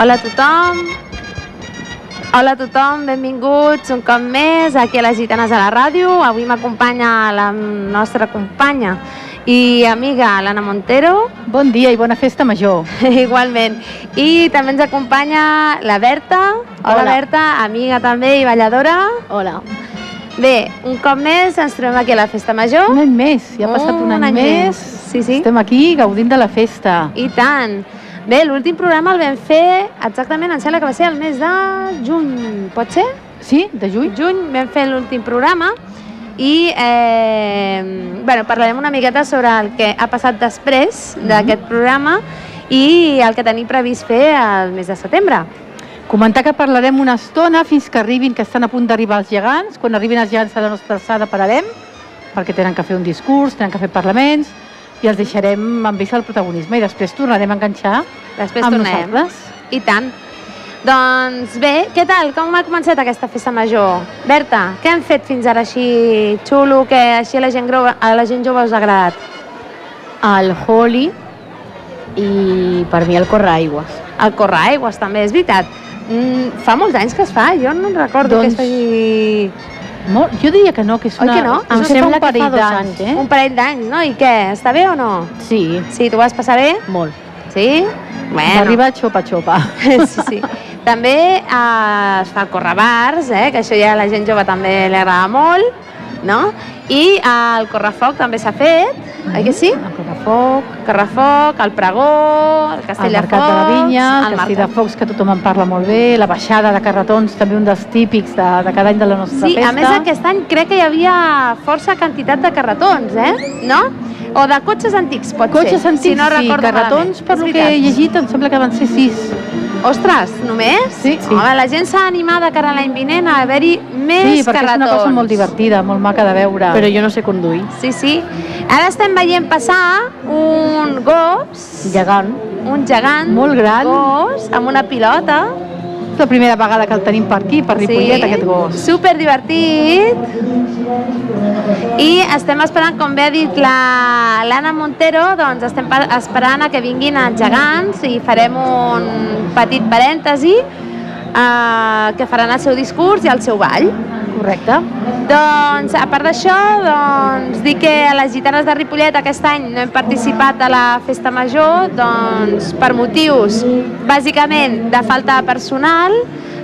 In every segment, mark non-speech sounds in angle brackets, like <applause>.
Hola a tothom. Hola a tothom, benvinguts un cop més aquí a les Gitanes a la ràdio. Avui m'acompanya la nostra companya i amiga l'Anna Montero, Bon dia i bona festa major. <laughs> igualment. I també ens acompanya la Berta. Hola, Hola. Berta, amiga també i balladora. Hola. Bé, un cop més ens trobem aquí a la Festa Major. Un any més, ja ha passat un, any, més. Sí, sí. Estem aquí gaudint de la festa. I tant. Bé, l'últim programa el vam fer exactament, em sembla que va ser el mes de juny, pot ser? Sí, de juny? Juny vam fer l'últim programa i eh, bueno, parlarem una miqueta sobre el que ha passat després d'aquest programa i el que tenim previst fer al mes de setembre. Comentar que parlarem una estona fins que arribin, que estan a punt d'arribar els gegants. Quan arribin els gegants a la nostra alçada pararem, perquè tenen que fer un discurs, tenen que fer parlaments, i els deixarem amb ells el protagonisme i després tornarem a enganxar Després amb tornem. nosaltres. I tant. Doncs bé, què tal? Com ha començat aquesta festa major? Berta, què han fet fins ara així xulo, que així a la gent, grova, a la gent jove us ha agradat? El Holi i per mi el Correaigües. El Correaigües també, és veritat. Mm, fa molts anys que es fa, jo no recordo Doncs- que es faci... Molt, jo diria que no, que és Oi una... que no? Em Em sembla un que fa parell dos anys. eh? Un parell d'anys, no? I què? Està bé o no? Sí, Sí, tu vas passar bé? molt. Sí? Va arribar xopa-xopa. <laughs> sí, sí. També eh, es fa correbars, eh, que això ja a la gent jove també li agrada molt, no? I eh, el correfoc també s'ha fet, oi que sí? El Correfoc, Correfoc, el pregó, el el castell de Mercat de la Focs, Vinya, el el Castell de. Focs, que tothom en parla molt bé, la baixada de carretons, també un dels típics de, de cada any de la nostra Sí, festa. a més aquest any crec que hi havia força quantitat de carretons, eh? No? O de cotxes antics, pot Cotxes ser, antics, si no sí, carretons, malament. per lo que he llegit, em sembla que van ser sis. Ostres, només? Sí, sí. Home, la gent s'ha animat de cara a l'any vinent a haver-hi més Sí, perquè carretons. és una cosa molt divertida, molt maca de veure. Però jo no sé conduir. Sí, sí. Ara estem veient passar un gos, Gegant. un gegant Molt gran. gos amb una pilota. És la primera vegada que el tenim per aquí, per Ripollet, aquest gos. Super divertit. I estem esperant, com bé ha dit la- l'Anna Montero, doncs estem esperant a que vinguin els gegants i farem un petit parèntesi eh, que faran el seu discurs i el seu ball. Correcte. Doncs, a part d'això, doncs, dir que a les gitanes de Ripollet aquest any no hem participat a la festa major, doncs, per motius, bàsicament, de falta de personal,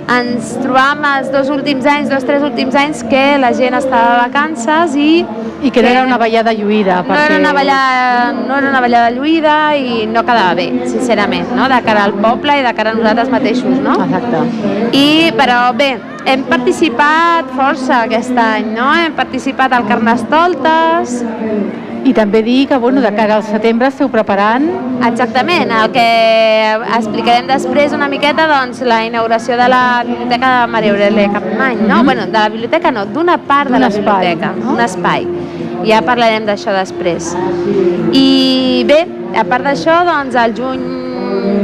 ens trobàvem els dos últims anys, dos, tres últims anys, que la gent estava de vacances i I que no era una ballada lluïda. no era una ballada, no era una ballada lluïda i no quedava bé, sincerament, no? de cara al poble i de cara a nosaltres mateixos. No? Exacte. I, però bé, hem participat força aquest any, no? Hem participat al Carnestoltes, I també dir que, bueno, de cara al setembre esteu preparant exactament, el que explicarem després una miqueta, doncs, la inauguració de la Biblioteca de Maria Aurelia Capmany, no? Mhm. Bueno, de la biblioteca no, d'una part de la espai, biblioteca, no? un espai. Ja parlarem d'això després. I bé, a part d'això, doncs, al juny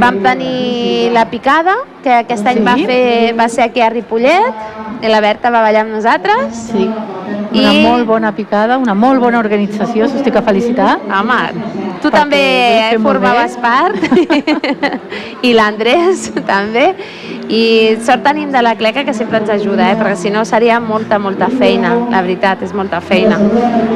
vam tenir la picada, que aquest any Sí. va, fer, va ser aquí a Ripollet, i la Berta va ballar amb nosaltres. Sí. Una I- molt bona picada, una molt bona organització, s'ho estic a felicitar. Home, tu Perquè també molt formaves part, <laughs> i l'Andrés també, i sort tenim de la Cleca que sempre ens ajuda, eh? perquè si no seria molta, molta feina, la veritat, és molta feina.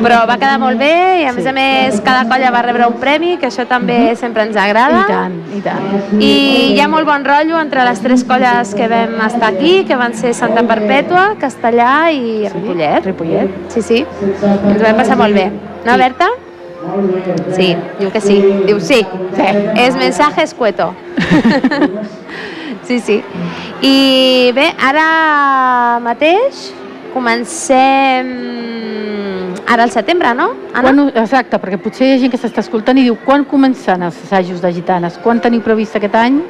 Però va quedar molt bé i a més Sí. a més cada colla va rebre un premi, que això també sempre ens agrada. I tant, i tant. I hi ha molt bon rotllo entre les tres colles que vam estar aquí, que van ser Santa Perpètua, Castellà i Ripollet. Ripollet. Sí, sí, ens ho vam passar molt bé. No. Berta? Sí, diu que sí. Diu sí. Sí. És mensaje escueto. sí, sí. I bé, ara mateix comencem ara al setembre, no? Anna? Quan, exacte, perquè potser hi ha gent que s'està escoltant i diu quan començan els assajos de gitanes? Quan teniu previst aquest any?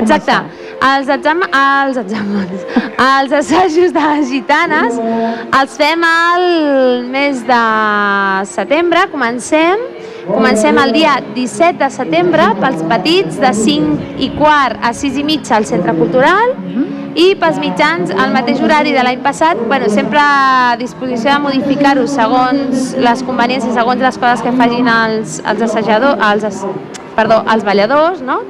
Exacte. Els, exam els exàmens, els assajos de les gitanes els fem al mes de setembre, comencem, comencem el dia 17 de setembre pels petits de 5 i quart a 6 i mitja al Centre Cultural i pels mitjans al mateix horari de l'any passat, bueno, sempre a disposició de modificar-ho segons les conveniències, segons les coses que facin els, els assajadors, els, perdó, els balladors, no?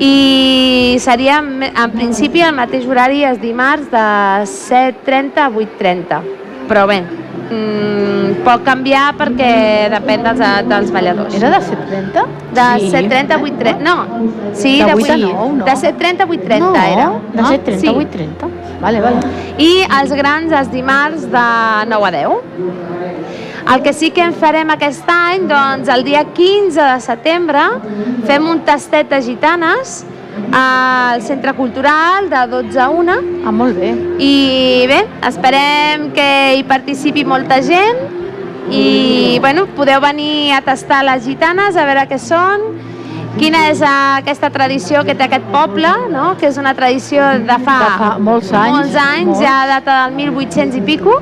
I seria en principi el mateix horari és dimarts de 7.30 a 8.30 però bé mm, pot canviar perquè depèn dels, dels balladors Era de 730? de Sí. 7.30 a 8.30 no, sí, De de, 8 a 8 9, no? de 7.30 a 8.30 no, era De 7.30 Sí. a 8.30. Vale, vale. i els grans els dimarts de 9 a 10. El que sí que en farem aquest any, doncs el dia 15 de setembre fem un tastet de gitanes al Centre Cultural de 12 a 1 Ah, molt bé. i bé, esperem que hi participi molta gent i bueno, podeu venir a tastar les gitanes, a veure què són, quina és aquesta tradició que té aquest poble, no? que és una tradició de fa, De fa molts anys, molts anys molts. ja data del 1800 i pico.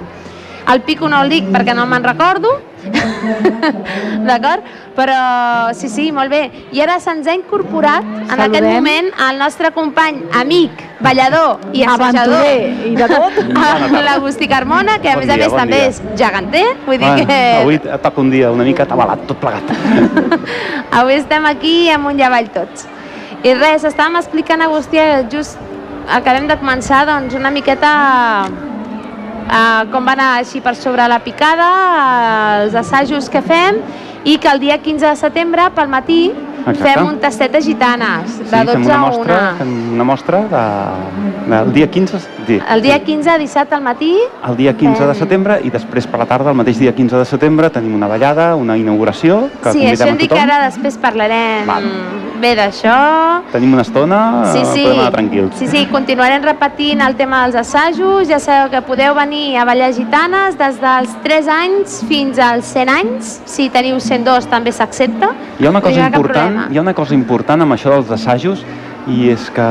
El pico no el dic perquè no me'n recordo, <laughs> d'acord? Però sí, sí, molt bé. I ara se'ns ha incorporat en Saludem. aquest moment el nostre company, amic, ballador i assajador, Aventurer i de tot. <laughs> l'Agustí Carmona, que a Bon més a dia, més bon també dia. és geganter, vull dir Bueno, que avui toca un dia una mica atabalat, tot plegat. <laughs> avui estem aquí amunt i avall tots. I res, estàvem explicant, Agustí, just acabem de començar doncs, una miqueta uh, com va anar així per sobre la picada, els assajos que fem i que el dia 15 de setembre, pel matí, Exacte. fem un tastet de gitanes, de Sí, 12 fem una a 1. mostra, fem una mostra de, del dia 15, sí, El dia 15, dissabte al matí, el dia 15 de fem- setembre i després per la tarda, el mateix dia 15 de setembre, tenim una ballada, una inauguració, que sí, això a dit que tothom. ara després parlarem Val. bé d'això. Tenim una estona, Sí, sí. podem anar tranquils. Sí, sí, continuarem repetint el tema dels assajos. Ja sabeu que podeu venir a ballar gitanes des dels 3 anys fins als 100 anys. Si teniu 102 també s'accepta. Hi ha una cosa cap important, hi ha una cosa important amb això dels assajos i és que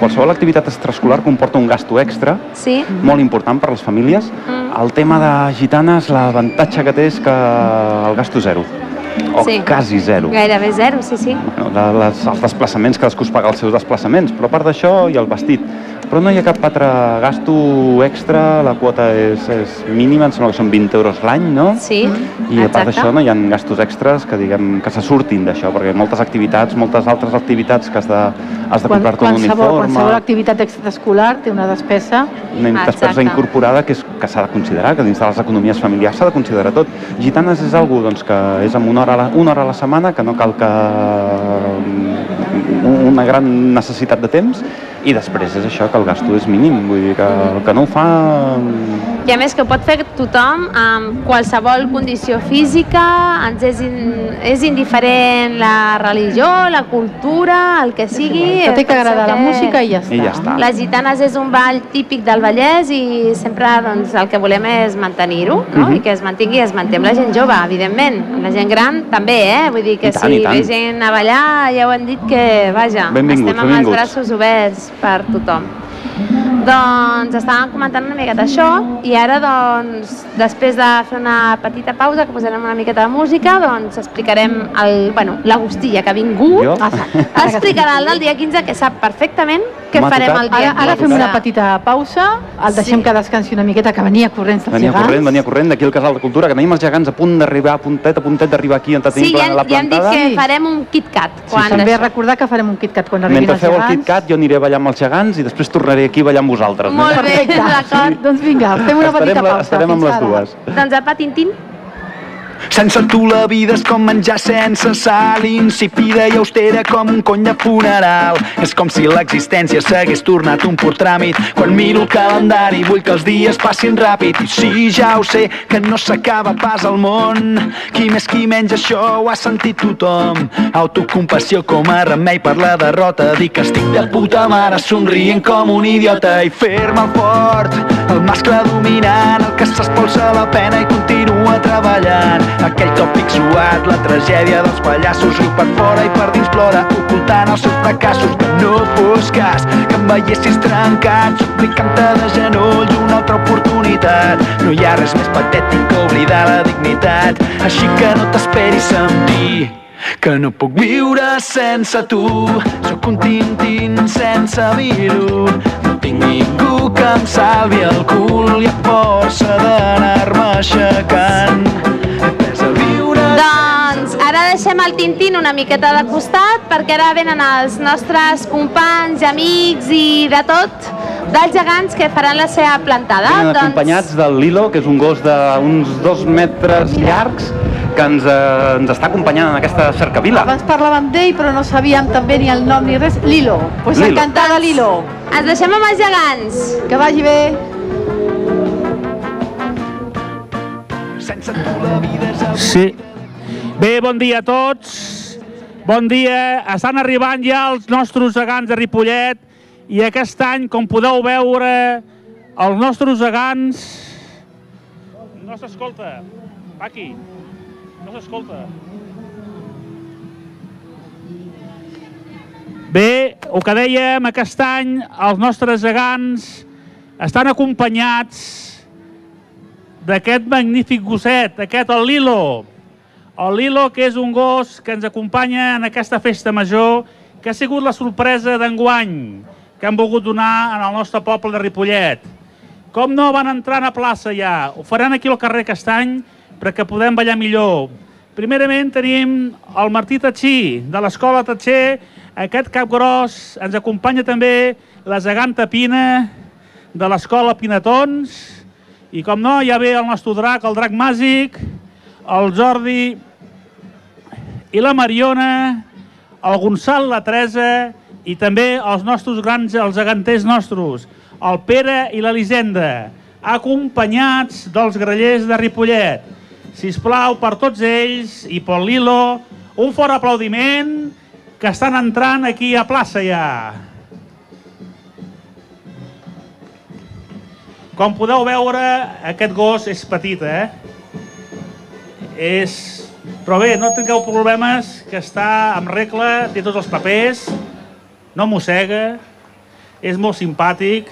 qualsevol activitat extraescolar comporta un gasto extra Sí? molt important per a les famílies. Mm. El tema de gitanes, l'avantatge que té és que el gasto és zero, o Sí. quasi zero. Gairebé zero, sí, sí. Bueno, les, els desplaçaments, cadascú es paga els seus desplaçaments, però a part d'això i el vestit. Però no hi ha cap altre gasto extra, la quota és, és mínima, em sembla que són 20 euros l'any, no? Sí, I a part exacte. d'això no hi ha gastos extras que diguem que se surtin d'això, perquè moltes activitats, moltes altres activitats que has de, has de comprar-te un uniforme, qualsevol activitat extraescolar té una despesa. una despesa Exacte. incorporada que, és, que s'ha de considerar, que dins de les economies familiars s'ha de considerar tot. Gitanes és algo doncs, que és amb una hora, a la, una hora a la setmana, que no cal que una gran necessitat de temps, i després és això, que el gasto és mínim, vull dir que el que no ho fa... I a més que ho pot fer tothom amb qualsevol condició física, ens és, in, és indiferent la religió, la cultura, el que sigui. Que té que agradar la música i ja està. I ja està. Les gitanes és un ball típic del Vallès i sempre doncs, el que volem és mantenir-ho no? Mhm. i que es mantingui i es manté amb la gent jove, evidentment. La gent gran també, eh? Vull dir que I tant, si ve gent a ballar ja ho hem dit que, vaja, Benvinguts, estem amb benvinguts. els braços oberts per tothom. Doncs estàvem comentant una miqueta això i ara doncs després de fer una petita pausa que posarem una miqueta de música doncs explicarem el, bueno, l'Agustí ja que ha vingut Jo? <laughs> explicarà el del dia 15 que sap perfectament què farem tocat. el dia Ara, ara 15. fem una petita pausa, el deixem Sí. que descansi una miqueta, que venia corrents dels Venia gegants. corrent, venia corrent d'aquí al Casal de Cultura, que tenim els gegants a punt d'arribar, a puntet, a puntet d'arribar aquí, on tenim Sí, ja, la ja hem dit plantada. que Sí. farem un KitKat. Quan També d'això. recordar que farem un KitKat quan arribin Mentre els feu el gegants. KitKat, jo aniré a ballar amb els gegants i després tornaré aquí a ballar amb vosaltres. Molt no? bé, d'acord. Doncs vinga, fem una estarem, petita la- pausa. estarem amb les dues. Doncs apa, Tintín. Sense tu la vida és com menjar sense sal, insípida i austera com un cony de funeral. És com si l'existència s'hagués tornat un pur tràmit. Quan miro el calendari vull que els dies passin ràpid. I sí, ja ho sé, que no s'acaba pas al món. Qui més qui menys això ho ha sentit tothom. Autocompassió com a remei per la derrota. Dir que estic de puta mare somrient com un idiota i fer-me el fort. El mascle dominant, el que s'espolsa la pena i continua treballant. Aquell tòpic suat, la tragèdia dels pallassos, riu per fora i per dins plora, ocultant els seus fracassos. No fos cas que em veiessis trencat, suplicant-te de genoll una altra oportunitat. No hi ha res més patètic que oblidar la dignitat, així que no t'esperis dir que no puc viure sense tu. Sóc un tintín sense vir-ho. No tinc ningú que em salvi el cul i a força d'anar-me Tintín una miqueta de costat perquè ara venen els nostres companys, amics i de tot dels gegants que faran la seva plantada. Venen acompanyats del Lilo, que és un gos d'uns dos metres llargs, que ens, eh, ens està acompanyant en aquesta cercavila. Abans parlàvem d'ell, però no sabíem també ni el nom ni res. Lilo. Doncs pues Lilo. encantada, Lilo. Ens deixem amb els gegants. Que vagi bé. Sense tu la vida és el Sí. Bé, bon dia a tots. Bon dia. Estan arribant ja els nostres gegants de Ripollet i aquest any, com podeu veure, els nostres gegants... No s'escolta. Paqui, no s'escolta. Bé, el que dèiem, aquest any els nostres gegants estan acompanyats d'aquest magnífic gosset, aquest el Lilo. El Lilo, que és un gos que ens acompanya en aquesta festa major, que ha sigut la sorpresa d'enguany que han volgut donar en el nostre poble de Ripollet. Com no van entrar a plaça ja? Ho faran aquí al carrer aquest any perquè podem ballar millor. Primerament tenim el Martí Tatxí, de l'Escola Tatxer, aquest cap gros. Ens acompanya també la geganta Pina, de l'Escola Pinatons, i com no, ja ve el nostre drac, el drac màgic, el Jordi i la Mariona, el Gonçal, la Teresa i també els nostres grans, els geganters nostres, el Pere i l'Elisenda, acompanyats dels grellers de Ripollet. Si us plau, per tots ells i pel Lilo, un fort aplaudiment que estan entrant aquí a plaça ja. Com podeu veure, aquest gos és petit, eh? És... Però bé, no tingueu problemes, que està amb regla, té tots els papers, no mossega, és molt simpàtic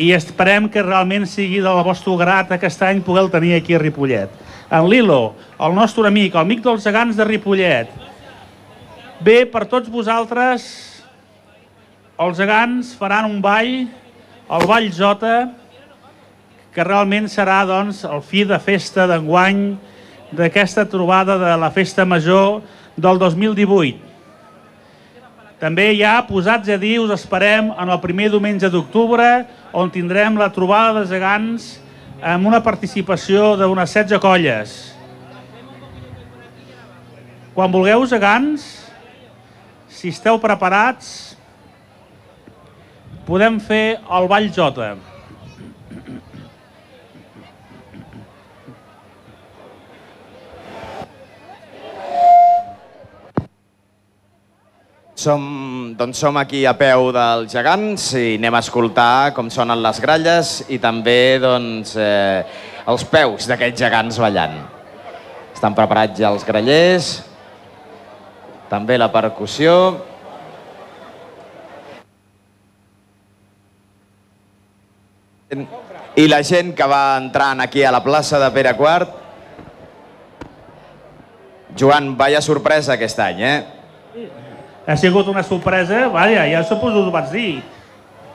i esperem que realment sigui del vostre grat aquest any poder tenir aquí a Ripollet. En Lilo, el nostre amic, el amic dels gegants de Ripollet. Bé, per tots vosaltres, els gegants faran un ball, el Ball Jota, que realment serà doncs, el fi de festa d'enguany d'aquesta trobada de la Festa Major del 2018. També ja posats a dir, us esperem en el primer diumenge d'octubre, on tindrem la trobada de gegants amb una participació d'unes 16 colles. Quan vulgueu gegants, si esteu preparats, podem fer el Ball Jota. Som, doncs som aquí a peu dels gegants i anem a escoltar com sonen les gralles i també doncs, eh, els peus d'aquests gegants ballant. Estan preparats ja els grallers, també la percussió. I la gent que va entrant aquí a la plaça de Pere Quart. Joan, vaya sorpresa aquest any, eh? Ha sigut una sorpresa, vaja, ja suposo que ho vaig dir.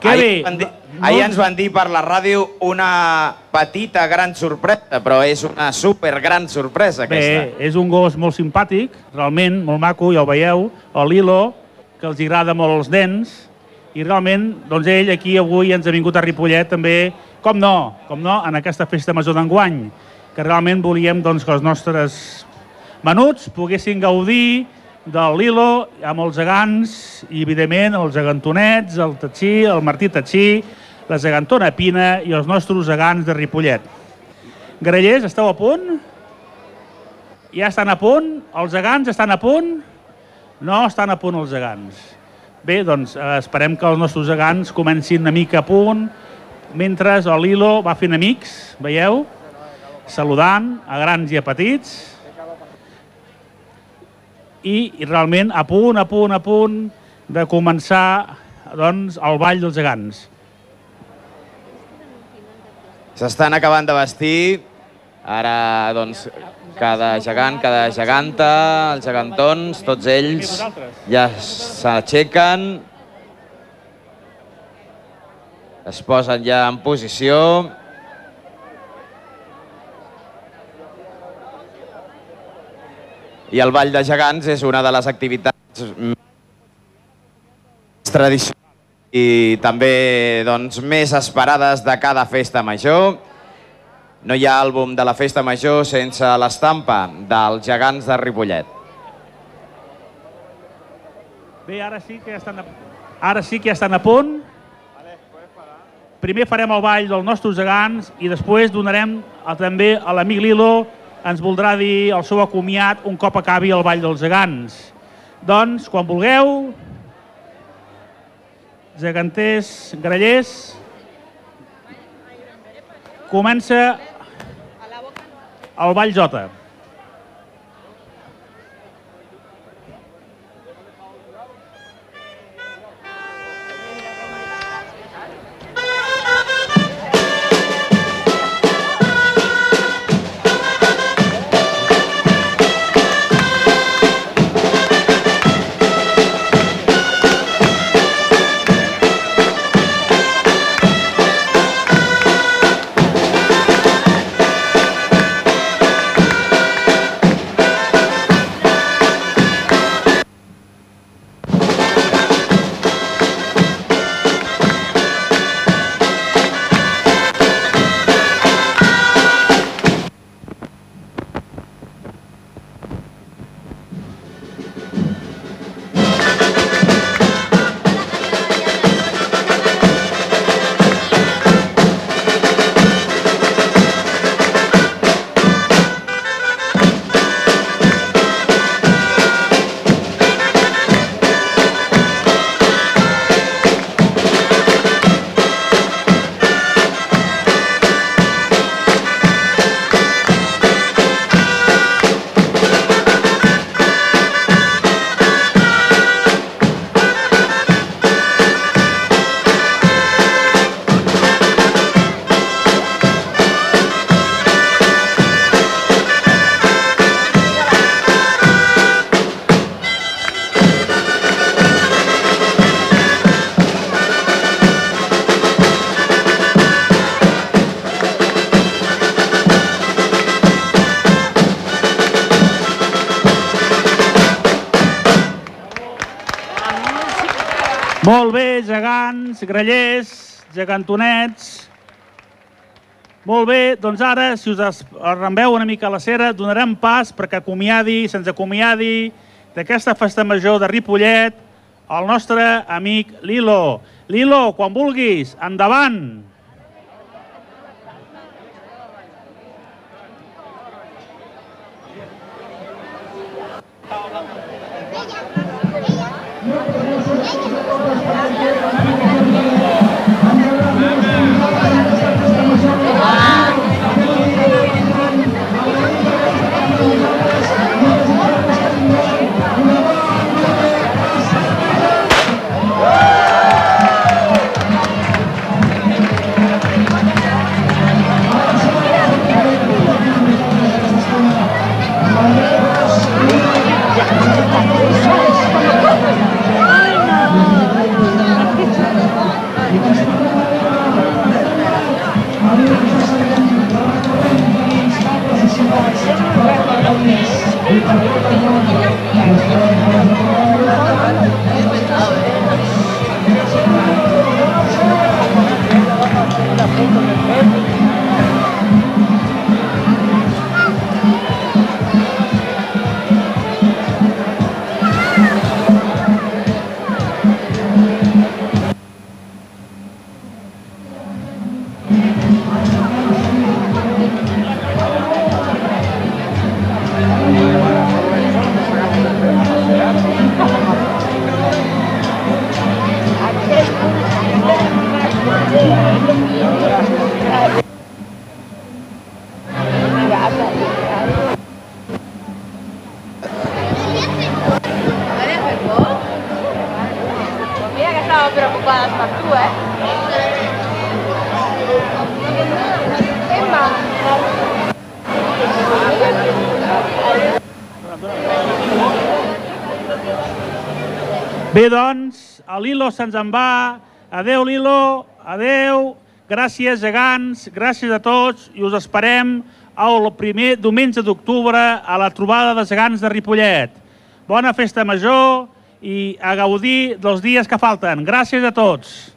Que ahir, bé, van dir, no- ahir ens van dir per la ràdio una petita gran sorpresa, però és una super gran sorpresa aquesta. Bé, és un gos molt simpàtic, realment, molt maco, ja ho veieu, el Lilo, que els agrada molt els dents, i realment, doncs ell aquí avui ens ha vingut a Ripollet també, com no, com no, en aquesta festa major d'enguany, que realment volíem doncs, que els nostres menuts poguessin gaudir del Lilo amb els gegants i, evidentment, els gegantonets, el Tatxí, el Martí Tatxí, la gegantona Pina i els nostres gegants de Ripollet. Grellers, esteu a punt? Ja estan a punt? Els gegants estan a punt? No estan a punt els gegants. Bé, doncs eh, esperem que els nostres gegants comencin una mica a punt, mentre el Lilo va fent amics, veieu? Saludant a grans i a petits. I, i realment a punt, a punt, a punt de començar doncs, el ball dels gegants. S'estan acabant de vestir. Ara, doncs, cada gegant, cada geganta, els gegantons, tots ells ja s'aixequen. Es posen ja en posició. I el Ball de Gegants és una de les activitats tradicionals i també doncs, més esperades de cada festa major. No hi ha àlbum de la festa major sense l'estampa dels gegants de Ripollet. Bé, ara sí que ja estan a, ara sí que ja estan a punt. Primer farem el ball dels nostres gegants i després donarem a, també a l'amic Lilo ens voldrà dir el seu acomiat un cop acabi el ball dels gegants. Doncs, quan vulgueu, geganters, grallers, comença el ball Jota. Grallers, gegantonets. Molt bé, doncs ara, si us arrambeu una mica a la cera, donarem pas perquè acomiadi, se'ns acomiadi d'aquesta festa major de Ripollet el nostre amic Lilo. Lilo, quan vulguis, endavant! Mira se'ns en va. Adeu, Lilo, adeu. Gràcies, gegants, gràcies a tots i us esperem el primer diumenge d'octubre a la trobada de gegants de Ripollet. Bona festa major i a gaudir dels dies que falten. Gràcies a tots.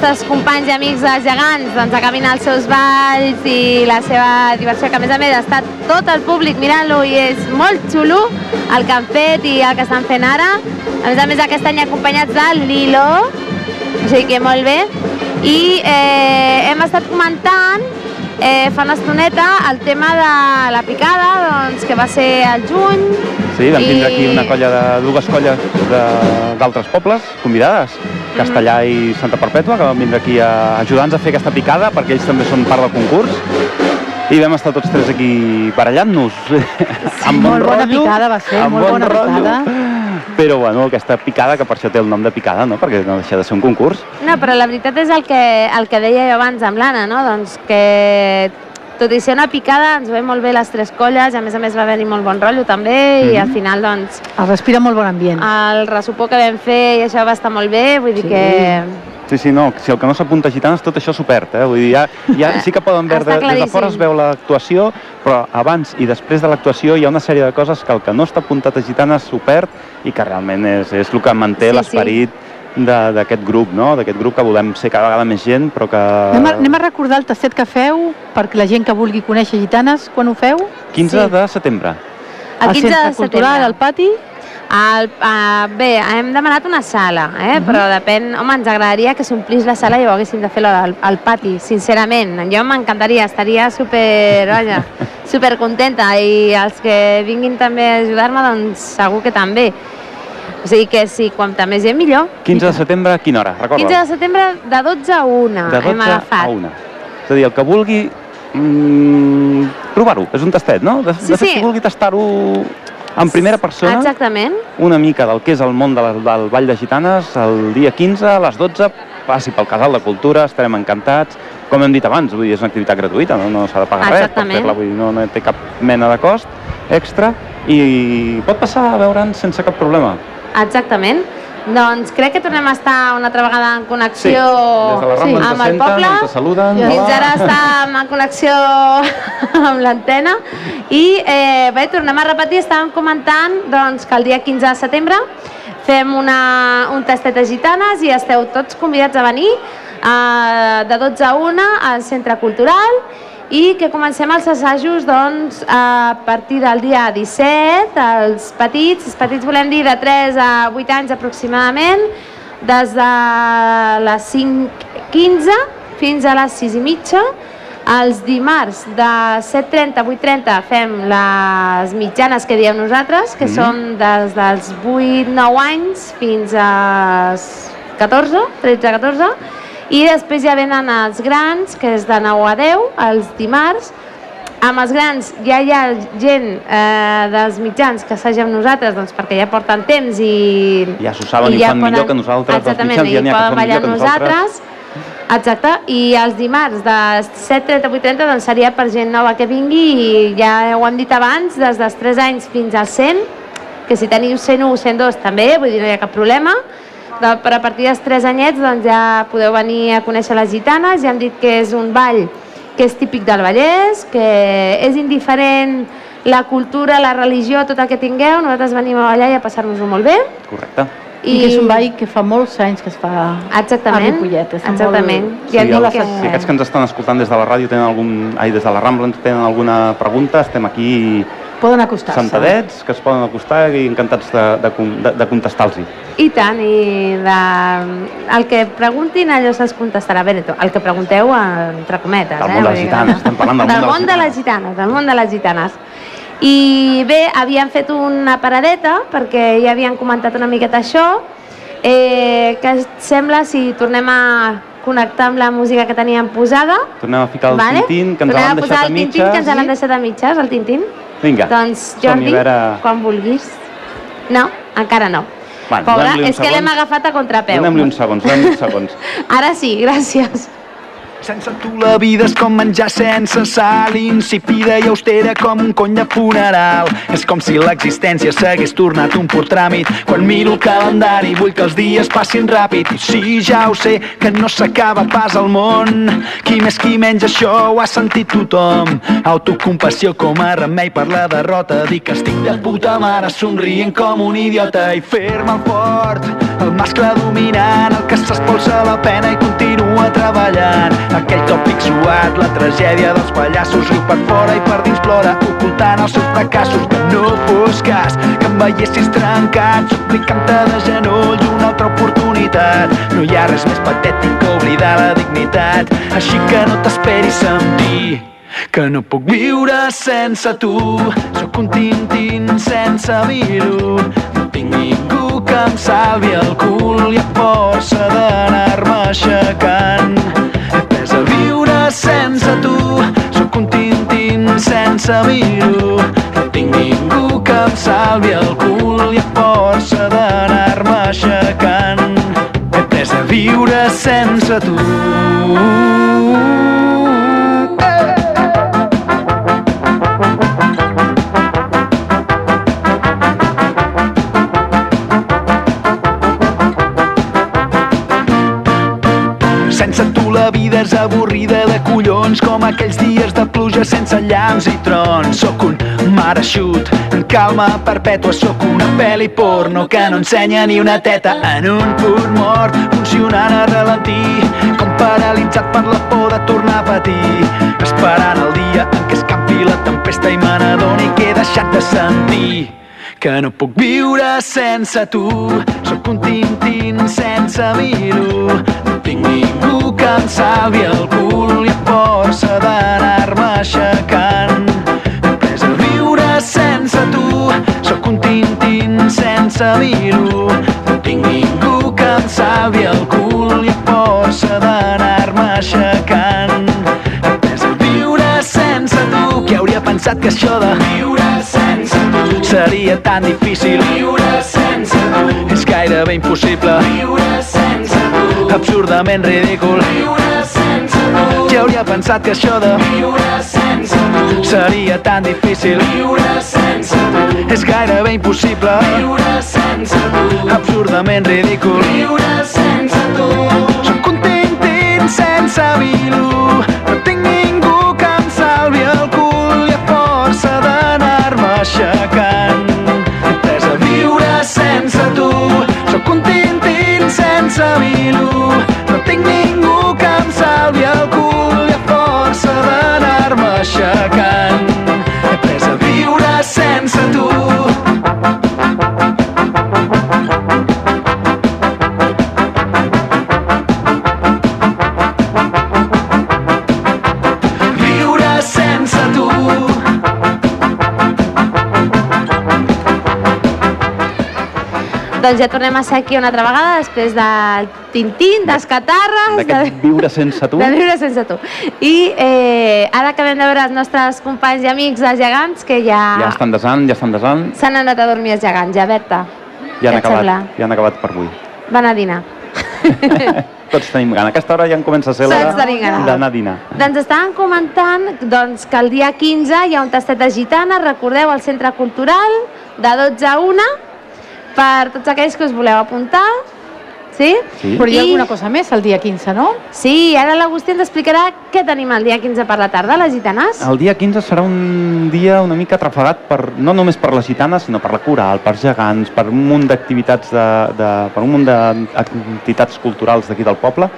Nostres companys i amics dels gegants doncs, acabin els seus balls i la seva diversió, que a més a més està tot el públic mirant-lo i és molt xulo el que han fet i el que estan fent ara. A més a més aquest any acompanyats del Lilo, o sigui que molt bé. I eh, hem estat comentant eh, fa una estoneta el tema de la picada, doncs, que va ser al juny, Sí, vam tindre I- aquí una colla de dues colles de- d'altres pobles convidades, Castellà i Santa Perpètua, que van vindre aquí a ajudar-nos a fer aquesta picada, perquè ells també són part del concurs. I vam estar tots tres aquí barallant-nos. <laughs> amb molt bon bona rotllo, picada va ser, molt bon bona rotllo. picada. Però, bueno, aquesta picada, que per això té el nom de picada, no? perquè no deixa de ser un concurs. No, però la veritat és el que, el que deia jo abans amb l'Anna, no? doncs que tot i ser una picada ens ve molt bé les tres colles, i a més a més va haver-hi molt bon rotllo també, i Mhm. al final doncs Es respira molt bon ambient. el ressupó que vam fer i això va estar molt bé, vull dir Sí. que... Sí, sí, no, si el que no s'apunta a gitanes, tot això s'ho perd, eh? Vull dir, ja, ja <laughs> sí que poden veure, de, des de fora es veu l'actuació, però abans i després de l'actuació hi ha una sèrie de coses que el que no està apuntat a gitanes s'ho perd i que realment és, és el que manté Sí, sí. l'esperit de- d'aquest grup, no? D'aquest grup que volem ser cada vegada més gent, però que... Anem a, anem a recordar el tastet que feu perquè la gent que vulgui conèixer gitanes, quan ho feu? 15 Sí. de setembre. El Al 15 de Cultural, setembre. al pati? El, uh, bé, hem demanat una sala, eh? Mhm. però depèn... Home, ens agradaria que s'omplís la sala i ho haguéssim de fer al, al pati, sincerament. Jo m'encantaria, estaria super, vaja, <laughs> super contenta i els que vinguin també a ajudar-me, doncs segur que també. O sigui que sí, quanta més gent millor. 15 de setembre, quina hora? Recorda. 15 de setembre de 12 a 1 de 12 hem agafat. a 1. És a dir, el que vulgui mm, provar-ho, és un tastet, no? De, Sí, de fet, sí. qui vulgui tastar-ho en primera persona, Exactament. una mica del que és el món de la, del Ball de Gitanes, el dia 15 a les 12, passi pel Casal de Cultura, estarem encantats. Com hem dit abans, vull dir, és una activitat gratuïta, no, no s'ha de pagar res per Exactament. fer-la, vull dir, no, no té cap mena de cost extra i pot passar a veure'ns sense cap problema. Exactament. Doncs crec que tornem a estar una altra vegada en Sí, connexió des de amb el poble. ens saluden. Fins ara estàvem en connexió <laughs> amb l'antena i eh, bé, tornem a repetir, estàvem comentant doncs, que el dia 15 de setembre fem una, un tastet de gitanes i esteu tots convidats a venir eh, de 12 a 1 al Centre Cultural i que comencem els assajos doncs, a partir del dia 17, els petits, els petits volem dir de 3 a 8 anys aproximadament, des de les 5.15 fins a les 6 i mitja. Els dimarts de 7.30 a 8.30 fem les mitjanes que diem nosaltres, que Mhm. són des dels 8-9 anys fins als 14, 13-14, i després ja venen els grans, que és de 9 a 10, els dimarts. Amb els grans ja hi ha gent eh, dels mitjans que assaja amb nosaltres doncs, perquè ja porten temps i... Ja s'ho saben i ho fan millor que nosaltres, Exactament, mitjans, ja i n'hi ha que poden millor que nosaltres. nosaltres. Exacte, i els dimarts de 7.30 a 8.30 doncs seria per gent nova que vingui i ja ho hem dit abans, des dels 3 anys fins als 100, que si teniu 101 o 102 també, vull dir, no hi ha cap problema, de, per a partir dels 3 anyets doncs ja podeu venir a conèixer les gitanes, ja hem dit que és un ball que és típic del Vallès, que és indiferent la cultura, la religió, tot el que tingueu, nosaltres venim a ballar i a passar-nos-ho molt bé. Correcte. I... I que és un ball que fa molts anys que es fa Exactament, a Ripollet. Està exactament. Molt... Sí, Ja els, que- si aquests que ens estan escoltant des de la ràdio tenen algun... Ai, des de la Rambla tenen alguna pregunta, estem aquí Poden acostar-se. sentadets, que es poden acostar i encantats de, de, de, de contestar-los. I tant, i de... el que preguntin allò se'ls contestarà. Bé, el que pregunteu entre cometes. Del eh? món de les que- gitanes, estem parlant del món de les de les gitanes, del món de les gitanes. I bé, havíem fet una paradeta perquè ja havien comentat una miqueta això. Eh, què et sembla si tornem a connectar amb la música que teníem posada? Tornem a ficar el vale? Tintín, que ens Tornem l'han a posar deixat a el Tintín, mitges. que ens l'han deixat a mitges, el Tintín. Vinga, Doncs Jordi, veure- quan vulguis. No, encara no. Bueno, Pobre, és que l'hem agafat a contrapeu. Donem-li uns segons, donem-li uns segons. <laughs> Ara sí, gràcies. Sense tu la vida és com menjar sense sal, insípida i austera com un cony de funeral. És com si l'existència s'hagués tornat un pur tràmit. Quan miro el calendari vull que els dies passin ràpid. I sí, ja ho sé, que no s'acaba pas al món. Qui més qui menys això ho ha sentit tothom. Autocompassió com a remei per la derrota. Dic que estic de puta mare somrient com un idiota i fer-me el fort. El mascle dominant, el que s'espolsa la pena i continua treballant. Aquell tòpic suat, la tragèdia dels pallassos, riu per fora i per dins plora, ocultant els seus fracassos. No fos cas, que em veiessis trencat, suplicant-te de genolls una altra oportunitat. No hi ha res més patètic que oblidar la dignitat, així que no t'esperis amb dir que no puc viure sense tu. Sóc un tintín sense mir-ho. No tinc ningú que em salvi el cul sense mir-ho. No tinc ningú que em salvi el cul i a força d'anar-me aixecant. He pres a viure sense tu. Calma perpètua, sóc una pel·li porno que no ensenya ni una teta en un punt mort, funcionant a ralentí, com paralitzat per la por de tornar a patir, esperant el dia en què escampi la tempesta i me n'adoni que he deixat de sentir que no puc viure sense tu. Sóc un tintín sense mir-ho. No tinc ningú que em salvi el cul i a força d'anar-me aixecant. Sense tu. Sóc un tintín sense mir-ho. No tinc ningú que em salvi el cul i força d'anar-me aixecant. He pres a viure sense tu. Qui hauria pensat que això de viure sense tu seria tan difícil viure sense tu és gairebé impossible viure sense tu absurdament ridícul viure sense tu qui hauria pensat que això de viure sense tu seria tan difícil. Viure sense tu. És gairebé impossible. Viure sense tu. Absurdament ridícul. Viure sense Doncs ja tornem a ser aquí una altra vegada després del Tintín, dels catarres... D'aquest viure sense tu. <laughs> De viure sense tu. I eh, ara acabem de veure els nostres companys i amics dels gegants que ja, Ja estan desant, ja estan desant, s'han anat a dormir els gegants. Ja, Berta, ja han et sembla? acabat, ja han acabat per avui. van a dinar. <laughs> Tots tenim gana. Aquesta hora ja en comença a ser l'hora d'anar a dinar. Doncs estàvem comentant doncs, que el dia 15 hi ha un tastet de gitanes, recordeu, al Centre Cultural, de 12 a 1, per tots aquells que us voleu apuntar. Sí? Sí. Però hi ha I- alguna cosa més el dia 15, no? Sí, ara l'Agustí ens explicarà què tenim el dia 15 per la tarda, les gitanes. El dia 15 serà un dia una mica atrafegat per, no només per les gitanes, sinó per la coral, per gegants, per un munt d'activitats, de, de, per un munt d'entitats culturals d'aquí del poble,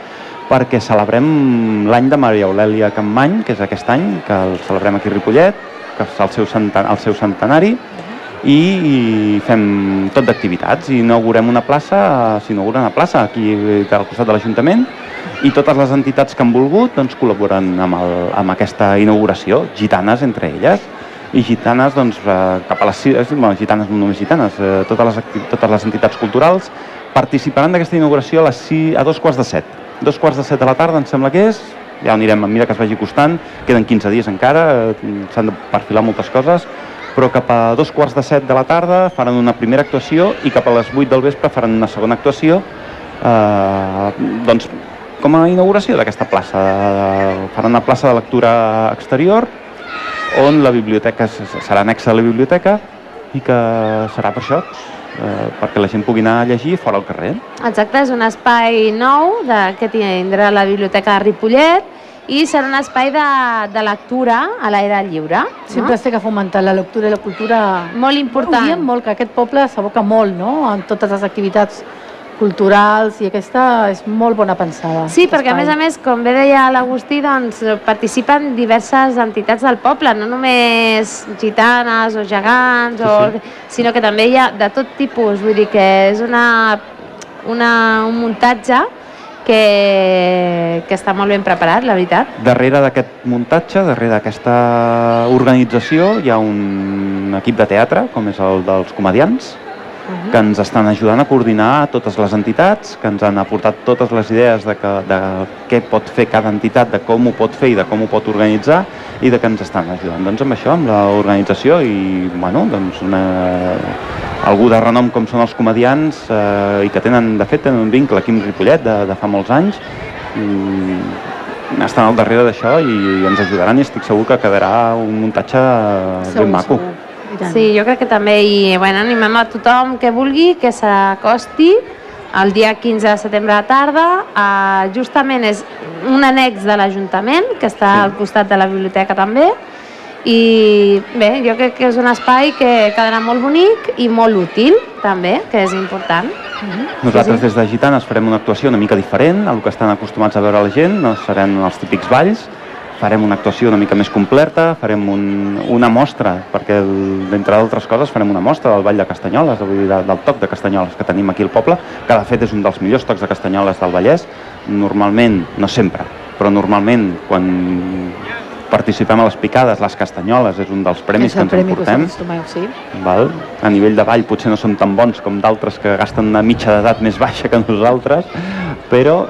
perquè celebrem l'any de Maria Eulèlia Campmany, que és aquest any, que el celebrem aquí a Ripollet, que és el seu, centen, el seu centenari, i, fem tot d'activitats. I inaugurem una plaça, s'inaugura una plaça aquí al costat de l'Ajuntament, i totes les entitats que han volgut doncs, col·laboren amb, el, amb aquesta inauguració, gitanes entre elles, i gitanes, doncs, eh, cap a les... eh, Bueno, gitanes, no només gitanes, eh, totes, les, totes les entitats culturals participaran d'aquesta inauguració a, les 6, a dos quarts de set. Dos quarts de set de la tarda, em sembla que és, ja anirem a mesura que es vagi costant, queden 15 dies encara, eh, s'han de perfilar moltes coses, però cap a dos quarts de set de la tarda faran una primera actuació i cap a les 8 del vespre faran una segona actuació eh, doncs, com a inauguració d'aquesta plaça. Faran una plaça de lectura exterior on la biblioteca serà anexa a la biblioteca i que serà per això, eh, perquè la gent pugui anar a llegir fora al carrer. Exacte, és un espai nou de, que tindrà la Biblioteca de Ripollet i serà un espai de, de lectura a l'aire lliure. Sempre es té que fomentar la lectura i la cultura. Molt important. Ho diem molt, que aquest poble s'aboca molt, no?, en totes les activitats culturals i aquesta és molt bona pensada. Sí, perquè a més a més, com bé deia l'Agustí, doncs participen diverses entitats del poble, no només gitanes o gegants, Sí, o, sí. sinó que també hi ha de tot tipus, vull dir que és una, una, un muntatge que, que està molt ben preparat, la veritat. Darrere d'aquest muntatge, darrere d'aquesta organització, hi ha un equip de teatre, com és el dels comedians, que ens estan ajudant a coordinar totes les entitats, que ens han aportat totes les idees de, que, de què pot fer cada entitat, de com ho pot fer i de com ho pot organitzar i de que ens estan ajudant doncs, amb això, amb l'organització i bueno, doncs una, algú de renom com són els comedians eh, i que tenen, de fet, tenen un vincle aquí amb Ripollet de, de fa molts anys i estan al darrere d'això i ens ajudaran i estic segur que quedarà un muntatge ben maco. Sí, jo crec que també, i bueno, animem a tothom que vulgui que s'acosti el dia 15 de setembre a tarda. Uh, justament és un annex de l'Ajuntament, que està al costat de la biblioteca també, i bé, jo crec que és un espai que quedarà molt bonic i molt útil també, que és important. Nosaltres des de Gitanes farem una actuació una mica diferent a el que estan acostumats a veure la gent, no seran els típics balls, farem una actuació una mica més completa, farem un, una mostra, perquè d'entre d'altres coses farem una mostra del ball de Castanyoles, vull dir, de- del toc de Castanyoles que tenim aquí al poble, que de fet és un dels millors tocs de Castanyoles del Vallès. Normalment, no sempre, però normalment quan participem a les picades, les castanyoles és un dels premis que ens premi que us emportem. sí. Val? A nivell de ball potser no som tan bons com d'altres que gasten una mitja d'edat més baixa que nosaltres, però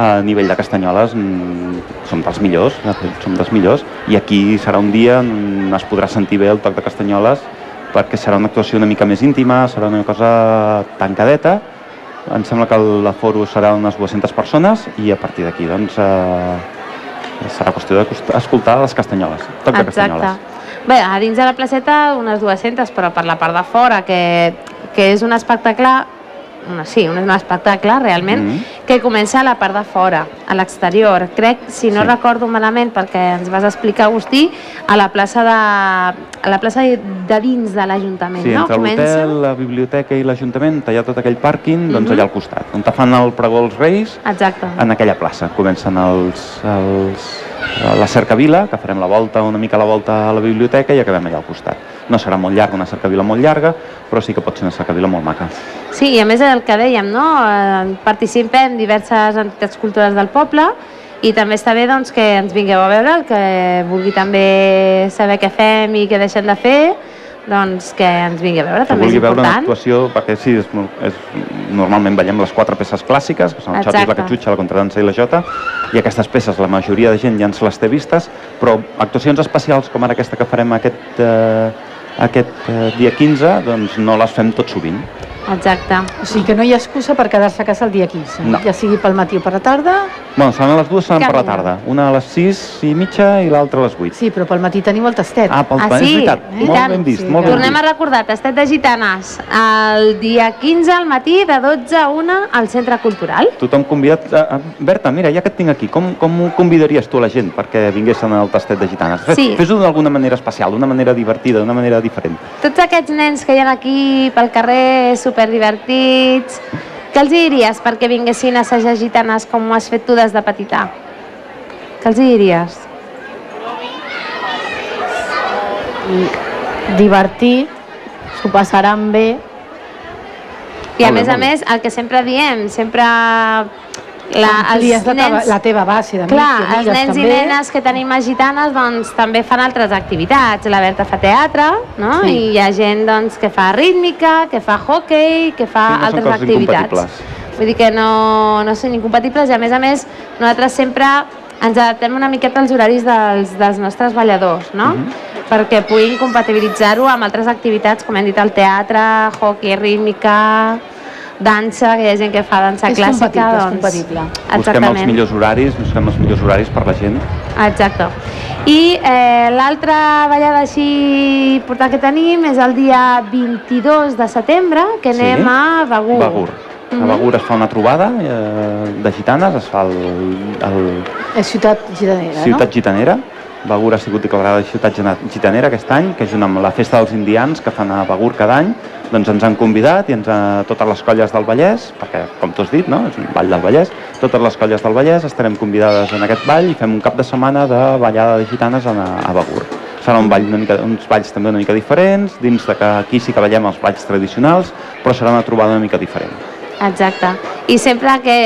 a nivell de castanyoles mm, som dels millors, som dels millors, i aquí serà un dia on es podrà sentir bé el toc de castanyoles perquè serà una actuació una mica més íntima, serà una cosa tancadeta, em sembla que l'aforo serà unes 200 persones i a partir d'aquí doncs eh, serà qüestió d'escoltar les castanyoles, toc de castanyoles. Bé, a dins de la placeta unes 200, però per la part de fora, que, que és un espectacle, sí, un espectacle realment, Mhm. que comença a la part de fora, a l'exterior. Crec, si no Sí. recordo malament, perquè ens vas explicar, Agustí, a la plaça de, a la plaça de dins de l'Ajuntament, Sí, no? entre l'hotel, la biblioteca i l'Ajuntament, allà tot aquell pàrquing, doncs Mhm. allà al costat, on te fan el pregó als Reis, Exacte. en aquella plaça. Comencen els, els, la cercavila, que farem la volta, una mica la volta a la biblioteca i acabem allà al costat. No serà molt llarga, una cercavila molt llarga, però sí que pot ser una cercavila molt maca. Sí, i a més el que dèiem, no? Eh, participem diverses entitats culturals del poble i també està bé doncs, que ens vingueu a veure, el que vulgui també saber què fem i què deixem de fer, doncs que ens vingui a veure, Que també és vulgui veure una important. actuació, perquè sí, és, és, normalment veiem les quatre peces clàssiques, que són el Xotis, la. Catxutxa, la Contradansa i la Jota, i aquestes peces la majoria de gent ja ens les té vistes, però actuacions especials com ara aquesta que farem aquest, eh, aquest eh, dia 15, doncs no les fem tot sovint. Exacte. O sigui que no hi ha excusa per quedar-se a casa el dia 15. No. Ja sigui pel matí o per la tarda. Bueno, seran les dues, seran per la tarda. Una a les 6 i mitja i l'altra a les 8. Sí, però pel matí teniu el tastet. Ah, pel Ah, és sí? veritat. I Molt ben vist, Sí, molt ben Tornem a vist. recordar, tastet de gitanes, el dia 15 al matí de 12 a 1 al Centre Cultural. Tothom convidat... A, a, Berta, mira, ja que et tinc aquí, com, com ho convidaries tu a la gent perquè vinguessin al tastet de gitanes? Fes- Sí. Fes-ho d'alguna manera especial, d'una manera divertida, d'una manera diferent. Tots aquests nens que hi ha aquí pel carrer, superdivertits, què els diries perquè vinguessin a assajar gitanes com ho has fet tu des de petita? Què els diries? Divertit, s'ho passaran bé. I a més a més, el que sempre diem, sempre la, Amplies els la, teva, nens... la teva base d'amics Clar, i els nens també. i nenes que tenim a Gitanes doncs, també fan altres activitats. La Berta fa teatre, no? Sí. I hi ha gent doncs, que fa rítmica, que fa hockey, que fa Sí, no altres activitats. Vull dir que no, no són incompatibles i a més a més nosaltres sempre ens adaptem una miqueta als horaris dels, dels nostres balladors, no? Mhm. perquè puguin compatibilitzar-ho amb altres activitats, com hem dit, el teatre, hockey, rítmica, dansa, que hi ha gent que fa dansa És clàssica. compatible, és doncs, compatible. Busquem els Exactament. millors horaris, busquem els millors horaris per la gent. Exacte. I eh, l'altra ballada així important que tenim és el dia 22 de setembre, que Sí. anem a Begur. Begur. A Mhm. Begur es fa una trobada eh, de gitanes, es fa el, el És ciutat gitanera, Ciutat no? Gitanera. Begur ha sigut declarada ciutat gitanera aquest any, que junt amb la festa dels indians que fan a Begur cada any, doncs ens han convidat i ens ha, totes les colles del Vallès, perquè com tu has dit, no? és un ball del Vallès, totes les colles del Vallès estarem convidades en aquest ball i fem un cap de setmana de ballada de gitanes a, a Begur. Serà un ball una mica, uns balls també una mica diferents, dins de que aquí sí que ballem els balls tradicionals, però serà una trobada una mica diferent. Exacte. I sempre que,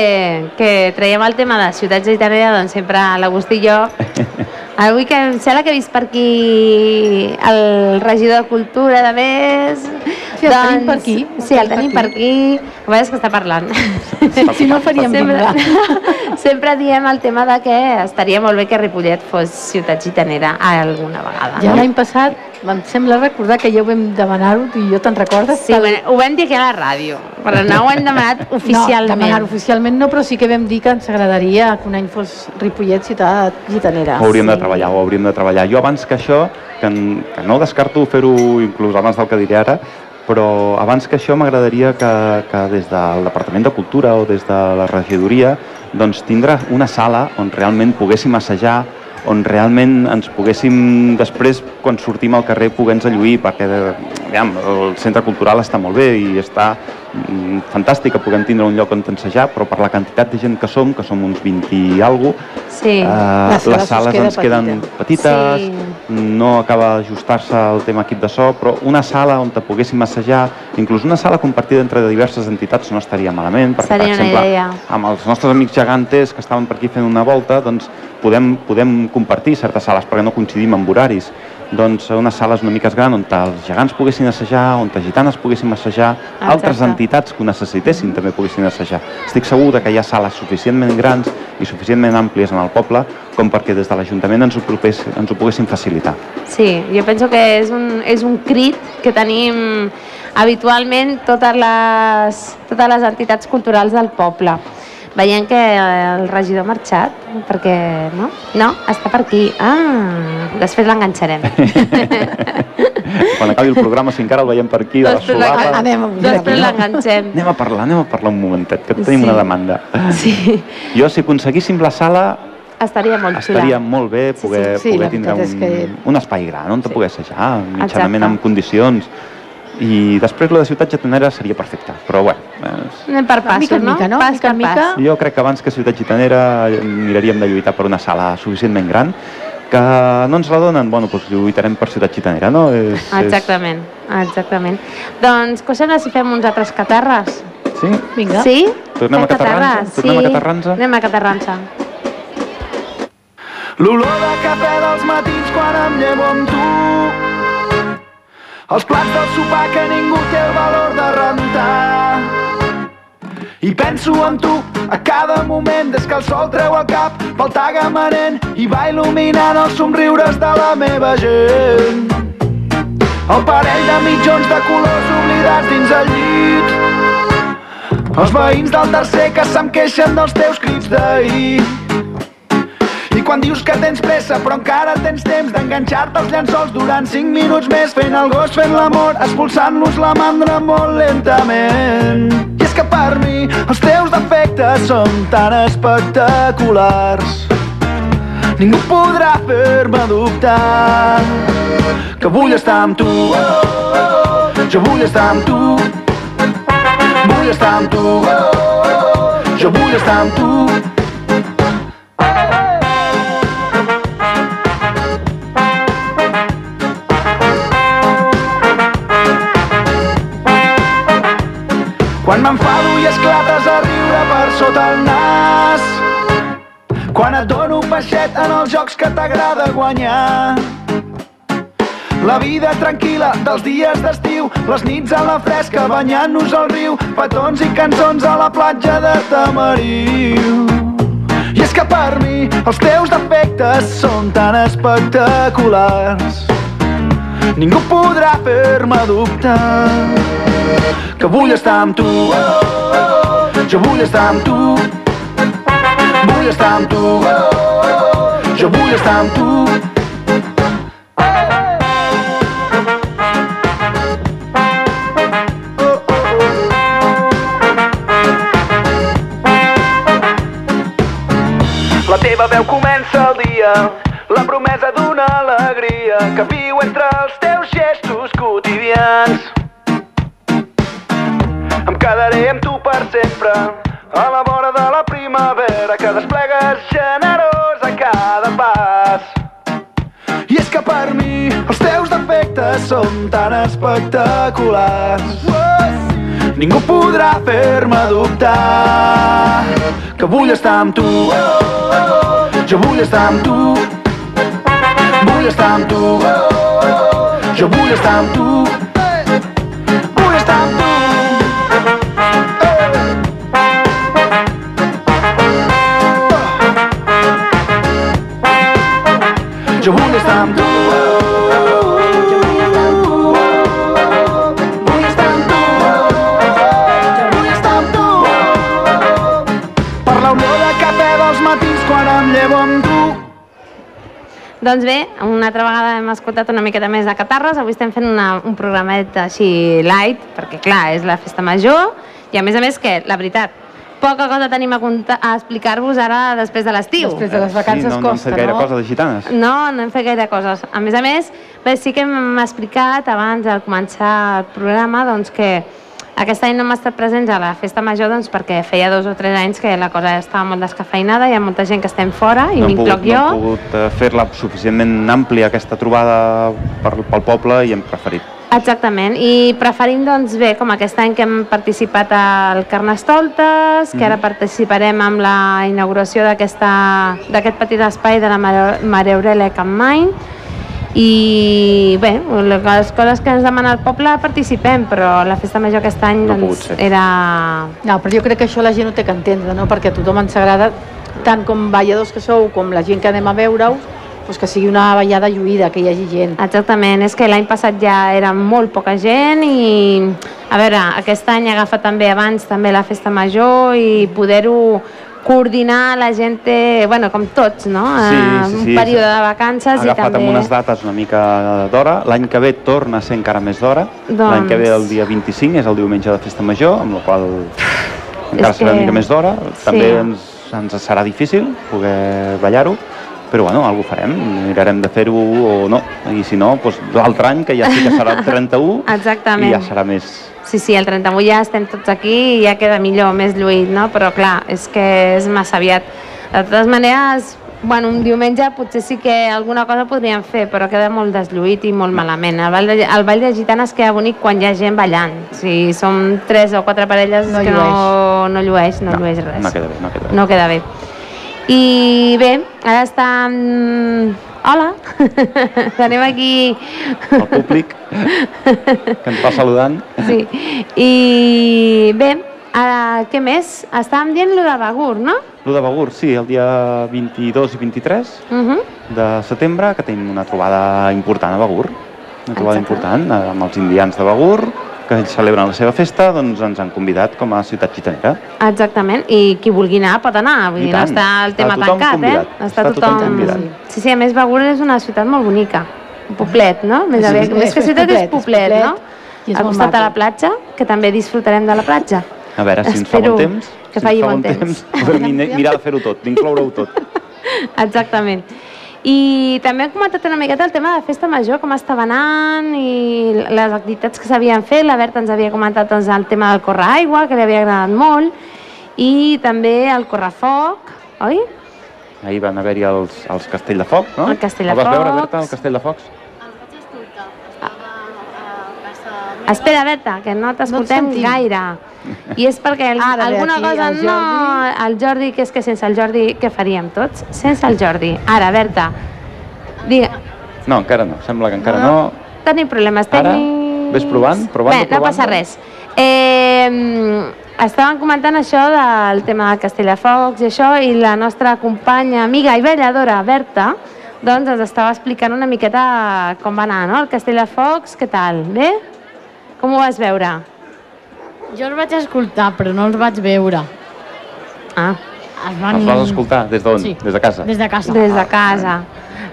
que traiem el tema de ciutat gitanera, doncs sempre l'Agustí i jo <laughs> Avui que em sembla que he vist per aquí el regidor de Cultura, de més... Sí, el tenim per aquí, el Sí, el tenim per per aquí. Que que està parlant. <laughs> Si no, faríem sempre, <laughs> vindre. sempre diem el tema de que estaria molt bé que Ripollet fos ciutat gitanera alguna vegada. Ja no? l'any passat, em sembla recordar que ja ho vam demanar-ho, tu i jo te'n recordes? Sí, bueno, ho vam dir aquí a la ràdio, però no ho hem demanat <laughs> oficialment. No, demanar oficialment no, però sí que vam dir que ens agradaria que un any fos Ripollet ciutat gitanera. Ho hauríem de treballar, ho hauríem de treballar. Jo abans que això, que, n- que no descarto fer-ho inclús abans del que diré ara, però abans que això m'agradaria que, que des del Departament de Cultura o des de la regidoria doncs tindre una sala on realment poguéssim assajar, on realment ens poguéssim després, quan sortim al carrer, poder-nos alluir, perquè aviam, el centre cultural està molt bé i està fantàstic que puguem tindre un lloc on ensejar, però per la quantitat de gent que som, que som uns 20 i alguna Sí. Eh, les us sales queda ens queden petita. petites, Sí. no acaba d'ajustar-se el tema equip de so, però una sala on te poguéssim assajar, inclús una sala compartida entre diverses entitats no estaria malament, perquè, Seria per exemple, idea. amb els nostres amics gegantes que estaven per aquí fent una volta, doncs podem, podem compartir certes sales perquè no coincidim amb horaris. Doncs unes sales una mica gran on els gegants poguessin assajar, on les gitanes poguéssim assajar, altres Exacte. entitats que ho necessitessin també poguessin assajar. Estic segur que hi ha sales suficientment grans i suficientment àmplies en el poble com perquè des de l'Ajuntament ens, ho propés, ens ho poguessin facilitar. Sí, jo penso que és un, és un crit que tenim habitualment totes les, totes les entitats culturals del poble. Veiem que el regidor ha marxat, perquè, no? No, està per aquí. Ah, després l'enganxarem. <laughs> Quan acabi el programa, si encara el veiem per aquí, de la solapa... l'engan- Anem a Després l'enganxem. Anem a parlar, anem a parlar un momentet, que tenim Sí. una demanda. Sí, Jo, si aconseguíssim la sala, estaria molt xula. estaria molt bé Sí, poder, sí, sí, poder la tindre un, que- un espai gran on te Sí. pogués assajar, mitjanament Exacte. en condicions. I després la de Ciutat Gitanera seria perfecta, però bueno, és... Anem per passos, mica no? mica, no? Pas Mica pas. mica. Jo crec que abans que Ciutat Gitanera eh, miraríem de lluitar per una sala suficientment gran que no ens la donen, bueno, doncs lluitarem per Ciutat Gitanera, no? És, Exactament, exactament. Doncs, què sembla si fem uns altres catarres? És... Sí? Vinga. Sí? Tornem a Catarranza? catarres? Tornem a sí. Catarranza? Anem a Catarranza. L'olor de cafè dels matins quan em llevo amb tu Els plats del sopar que ningú té el valor de rentar i penso en tu a cada moment des que el sol treu el cap pel tagamanent i va il·luminant els somriures de la meva gent. El parell de mitjons de colors oblidats dins el llit Els veïns del tercer que se'm queixen dels teus crits d'ahir. Quan dius que tens pressa però encara tens temps d'enganxar-te als llençols durant 5 minuts més fent el gos, fent l'amor, expulsant-los la mandra molt lentament. I és que per mi els teus defectes són tan espectaculars Ningú podrà fer-me dubtar que vull estar amb tu. Jo vull estar amb tu. Vull estar amb tu. Jo vull estar amb tu. Quan m'enfado i esclates a riure per sota el nas quan et dono un baixet en els jocs que t'agrada guanyar. La vida tranquil·la dels dies d'estiu, les nits a la fresca banyant-nos al riu, petons i cançons a la platja de Tamariu. I és que per mi els teus defectes són tan espectaculars Ningú podrà fer-me dubtar que vull estar amb tu. Jo vull estar amb tu. Vull estar amb tu. Jo vull estar amb tu. La teva veu comença el dia, la promesa d'una alegria que viu entre els teus per sempre, a la vora de la primavera que desplegues generós a cada pas. I és que per mi els teus defectes són tan espectaculars. Ningú podrà fer-me dubtar que vull estar amb tu. Jo vull estar amb tu. Vull estar amb tu. Jo vull estar amb tu. Em llevo amb tu. Doncs bé, una altra vegada hem escoltat una miqueta més de Catarres. Avui estem fent una, un programet així light, perquè clar, és la festa major. I a més a més que, la veritat, poca cosa tenim a, a explicar-vos ara després de l'estiu. Després de les vacances sí, no, no hem costa, fet gaire no? cosa de gitanes. No, no hem fet gaire coses. A més a més, bé, sí que hem explicat abans de començar el programa doncs, que aquest any no hem estat presents a la festa major doncs, perquè feia dos o tres anys que la cosa estava molt descafeinada, hi ha molta gent que estem fora i no hem m'incloc jo. no hem pogut eh, fer-la suficientment àmplia aquesta trobada per, pel poble i hem preferit. Exactament, i preferim doncs bé, com aquest any que hem participat al Carnestoltes, que ara participarem amb la inauguració d'aquesta- d'aquest petit espai de la Mare Aurelia Campmany, i bé, les coses que ens demana el poble participem, però la festa major aquest any No doncs, era... No, però jo crec que això la gent ho té que entendre, no? Perquè a tothom ens agrada, tant com balladors que sou, com la gent que anem a veure-us, doncs que sigui una ballada lluïda, que hi hagi gent. Exactament, és que l'any passat ja era molt poca gent i a veure, aquest any agafa també abans també la festa major i poder-ho coordinar la gent, bueno, com tots, no? Eh, un període de vacances i agafat també... amb unes dates una mica d'hora. L'any que ve torna a ser encara més d'hora. Doncs- L'any que ve el dia 25 és el diumenge de festa major, amb la qual encara És serà una que- mica més d'hora. sí. També ens, ens serà difícil poder ballar-ho, però bueno, alguna farem, mirarem de fer-ho o no. I si no, doncs l'altre any, que ja sí que serà el <laughs> 31, Exactament. i ja serà més... Sí, sí, el 31 ja estem tots aquí i ja queda millor, més lluït, no? Però clar, és que és massa aviat. De totes maneres, bueno, un diumenge potser sí que alguna cosa podríem fer, però queda molt deslluït i molt malament. El ball de, el ball de gitanes queda bonic quan hi ha gent ballant. Si som tres o quatre parelles No és que no, no llueix, no, llueix res. No queda bé, no queda bé. No queda bé. I bé, ara està... mm, Hola, <laughs> tenim aquí... El públic que ens va saludant. Sí, i bé, ara, què més? Estàvem dient lo de Begur, no? Lo de Begur, sí, el dia 22 i 23 Uh -huh. de setembre, que tenim una trobada important a Begur. Una trobada Exacte. important eh, amb els indians de Begur, que ells celebren la seva festa, doncs ens han convidat com a ciutat gitanera. Exactament, i qui vulgui anar pot anar, vull I dir, no està el Està tema tothom tancat, convidat. eh? Està tothom convidat. Sí, sí, a més Begur és una ciutat molt bonica, un poblet, no? Més, Sí, aviat, és- més que ciutat és poblet, és poblet, poblet, no? i és Al costat de la platja, que també disfrutarem de la platja. A veure, si ens fa Espero bon temps, que si faci ens fa bon temps. temps, <laughs> podem mirar de fer-ho tot, d'incloure-ho tot. Exactament. I també hem comentat una miqueta el tema de festa major, com estava anant i les activitats que s'havien fet. La Berta ens havia comentat doncs, el tema del correaigua, que li havia agradat molt, i també el correfoc, oi? Ahir van haver-hi els, els Castell de Foc, no? El Castell de El vas veure. Berta, el Castell de Focs? Espera, Berta, que no t'escoltem sentim. gaire. I és perquè el, Ara ve alguna aquí cosa el no... El Jordi, que és que sense el Jordi, què faríem tots? Sense el Jordi. Ara, Berta, digue, No, encara no, sembla que encara no. tenim problemes Ara, tècnics... ves provant, provant, Bé, no provant. passa res. Eh, estàvem comentant això del tema de Castelldefocs i això, i la nostra companya, amiga i balladora, Berta, doncs ens estava explicant una miqueta com va anar, no? El Castelldefocs, què tal? Bé? Com ho vas veure? Jo els vaig escoltar, però no els vaig veure. Ah, Es van... Els vas escoltar des d'on? Sí. Des de casa? Des de casa. des de casa.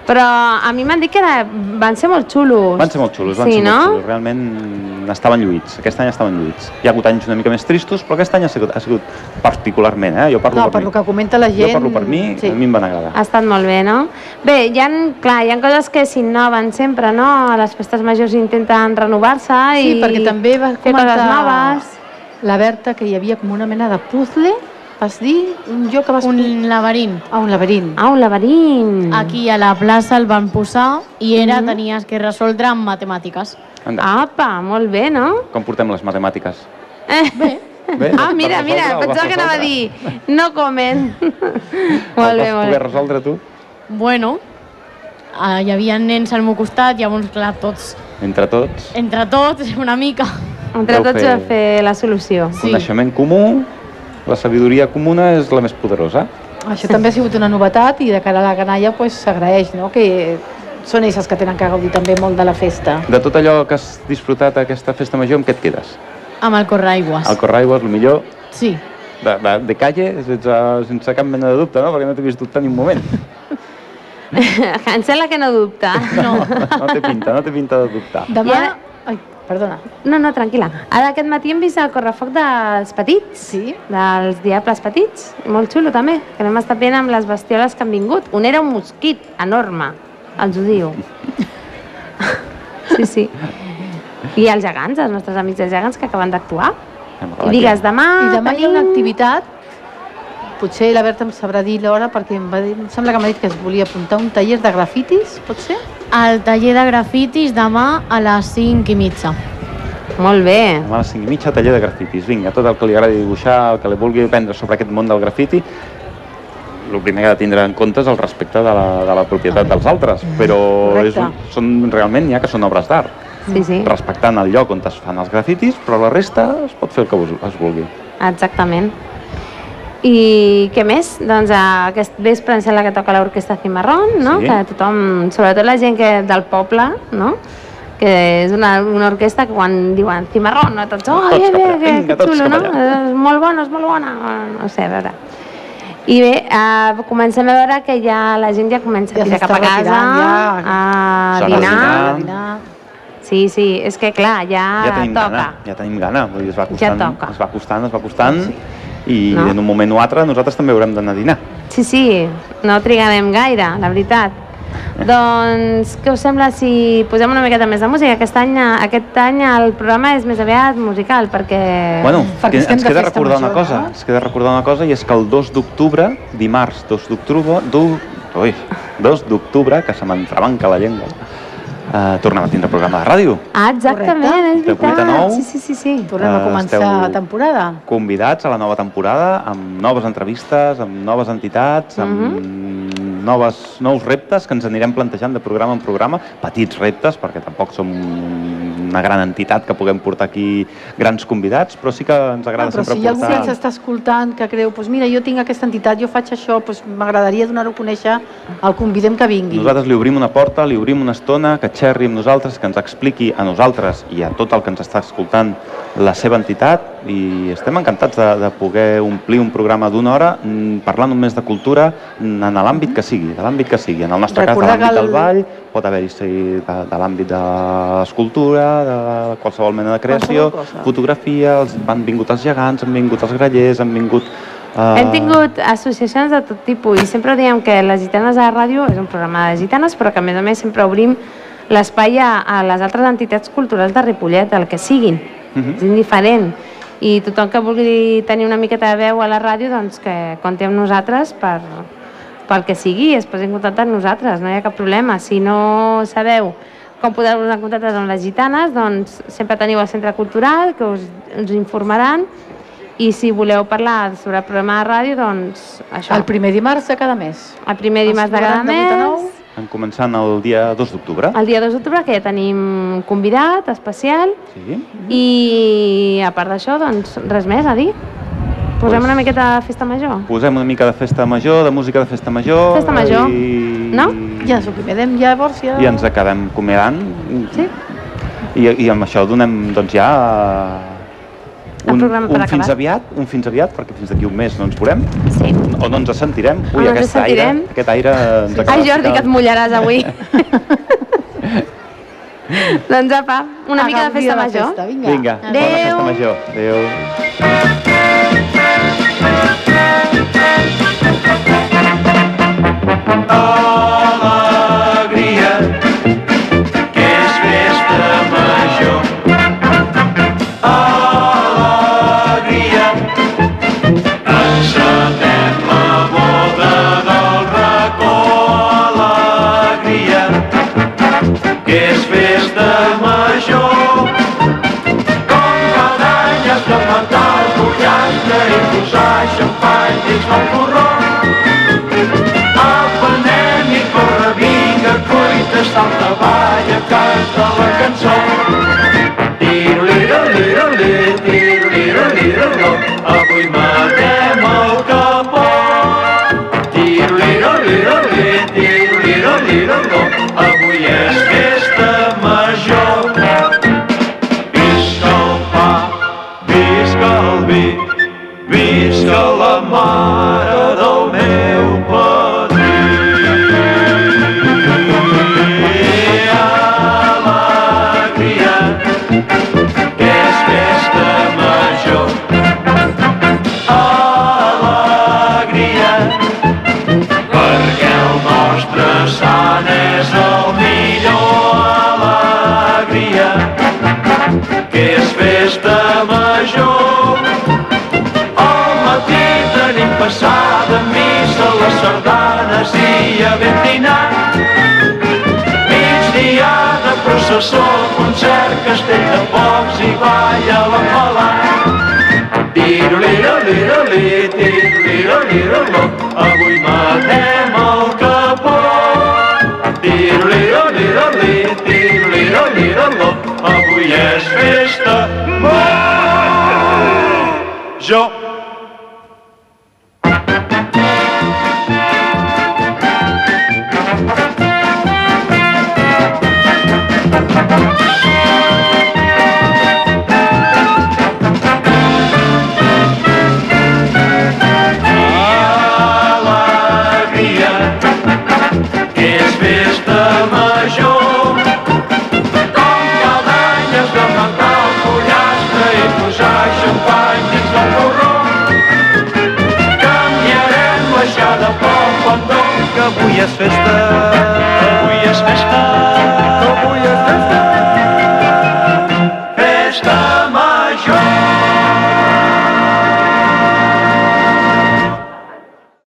Però a mi m'han dit que era, van ser molt xulos. Van ser molt xulos, van sí, ser no? molt xulos. Realment estaven lluïts. Aquest any estaven lluïts. Hi ha hagut anys una mica més tristos, però aquest any ha sigut, ha sigut particularment, eh? Jo parlo No, per, per mi. lo que comenta la gent... Jo parlo per mi, sí. a mi em van agradar. Ha estat molt bé, no? Bé, hi ha, clar, hi ha coses que s'innoven sempre, no? A les festes majors intenten renovar-se Sí, i perquè també va fer coses comentar noves. la Berta que hi havia com una mena de puzzle, vas dir? Un joc que vas... Un laberint. Ah, un laberint. Ah, un laberint. Aquí a la plaça el van posar i era, Mhm. tenies que resoldre amb matemàtiques. Anda, Apa, molt bé, no? com portem les matemàtiques? Bé, Bé, Ah, mira, mira, pensava que anava a dir no comen. <laughs> Molt bé, molt poder bé. resoldre tu? bueno, ah, hi havia nens al meu costat, llavors, clar, tots, Entre tots, entre tots, una mica. Entre Vau tots fer- va fer la solució. Sí. coneixement comú, la sabidoria comuna és la més poderosa. Això també ha sigut una novetat i de cara a la canalla pues, s'agraeix no? que són ells els que tenen que gaudir també molt de la festa. De tot allò que has disfrutat aquesta festa major, amb què et quedes? Amb el correaigües. El Corraigües, el millor, Sí. de, de, de calle, sense, sense cap mena de dubte, no? Perquè no t'he vist dubtar ni un moment. <laughs> em sembla que no dubta. No. No té pinta, no té pinta de dubtar. Demà... Ai, perdona. No, no, tranquil·la. Ara aquest matí hem vist el correfoc dels petits, Sí? dels diables petits, molt xulo també, que vam estar veient amb les bestioles que han vingut. Un era un mosquit enorme, els ho diu. Sí, sí. I els gegants, els nostres amics dels gegants que acaben d'actuar. Digues, demà, I demà hi ha una activitat, potser la Berta em sabrà dir l'hora perquè em, va dir, em sembla que m'ha dit que es volia apuntar a un taller de grafitis, pot ser? El taller de grafitis demà a les 5 i mitja. Molt bé. Demà a les 5 i mitja, taller de grafitis. Vinga, tot el que li agradi dibuixar, el que li vulgui aprendre sobre aquest món del grafiti, el primer que ha de tindre en compte és el respecte de la, de la propietat dels altres, però és, un- són, realment n'hi ha que són obres d'art, Sí, sí, respectant el lloc on es fan els grafitis, però la resta es pot fer el que vos- es vulgui. exactament. I què més? Doncs eh, aquest vespre em sembla que toca l'orquestra Cimarrón, no? Sí. Que tothom, sobretot la gent que del poble, no? Que és una, una orquestra que quan diuen Cimarrón, no? Tots, oh, Tots bé, bé, que, que xulo, no? És molt bona, és molt bona. No sé, a veure. I bé, eh, comencem a veure que ja la gent ja comença Ja a tirar cap a casa, ja. a dinar. dinar. Dinar. Sí, sí, és que clar, ja, ja toca. gana, ja tenim gana, vull dir, es va costant, toca. es va costant, es va costant, i No? en un moment o altre nosaltres també haurem d'anar a dinar. Sí, sí, no trigarem gaire, la veritat. Doncs què us sembla si posem una miqueta més de música? Aquest any, aquest any el programa és més aviat musical, perquè... Bueno, perquè ens queda recordar una major, cosa, no? ens queda recordar una cosa i és que el 2 d'octubre, dimarts 2 d'octubre, du, ui, 2 d'octubre, que se m'entrebanca la llengua, eh, tornem a tindre programa de ràdio. Ah, exactament, Correcte. és De vuit a veritat. nou. Sí, sí, sí, sí. Tornem a Eh, començar esteu- temporada. Convidats a la nova temporada, amb noves entrevistes, amb noves entitats, amb Mhm. noves, nous reptes que ens anirem plantejant de programa en programa, petits reptes, perquè tampoc som una gran entitat que puguem portar aquí grans convidats, però sí que ens agrada Ah, però sempre si hi ha algú que ens portar... està escoltant que creu, doncs mira, jo tinc aquesta entitat, jo faig això, doncs m'agradaria donar-ho a conèixer, el convidem que vingui. Nosaltres li obrim una porta, li obrim una estona, que xerri amb nosaltres, que ens expliqui a nosaltres i a tot el que ens està escoltant la seva entitat i estem encantats de, de poder omplir un programa d'una hora mm, parlant només de cultura mm, en l'àmbit que sigui, de l'àmbit que sigui. En el nostre Recordar cas, de l'àmbit el- del ball, pot haver-hi de, de l'àmbit de l'escultura, de qualsevol mena de creació, fotografia, els, han vingut els gegants, han vingut els grallers, han vingut... eh, Hem tingut associacions de tot tipus i sempre diem que les gitanes a la ràdio és un programa de gitanes, però que a més a més sempre obrim l'espai a, a les altres entitats culturals de Ripollet, el que siguin. Mhm. És indiferent. I tothom que vulgui tenir una miqueta de veu a la ràdio, doncs que compti amb nosaltres per, pel que sigui, es posi en contacte amb nosaltres, no hi ha cap problema. Si no sabeu com podeu posar en contacte amb les gitanes, doncs sempre teniu el centre cultural, que us, us informaran, i si voleu parlar sobre el programa de ràdio, doncs això. El primer dimarts de cada mes. El primer dimarts de cada mes. En començant el dia 2 d'octubre. el dia 2 d'octubre, que ja tenim convidat especial, Sí. i a part d'això, doncs res més a dir. Posem Pues- una miqueta de festa major. Posem una mica de festa major, de música de festa major. Festa major, I... no? Ja ens acomiadem, llavors ja... I ens acabem acomiadant. Sí. I, I amb això donem doncs ja El programa per un fins aviat, un fins aviat, perquè fins d'aquí un mes no ens veurem, Sí. o no ens sentirem. Ui, no ens aquest aire, sentirem. aquest aire ens acaba Ai, Jordi, que et mullaràs avui. <laughs> doncs apa, una mica de festa major. Festa, vinga. Vinga, bona Adéu. festa major. Adéu.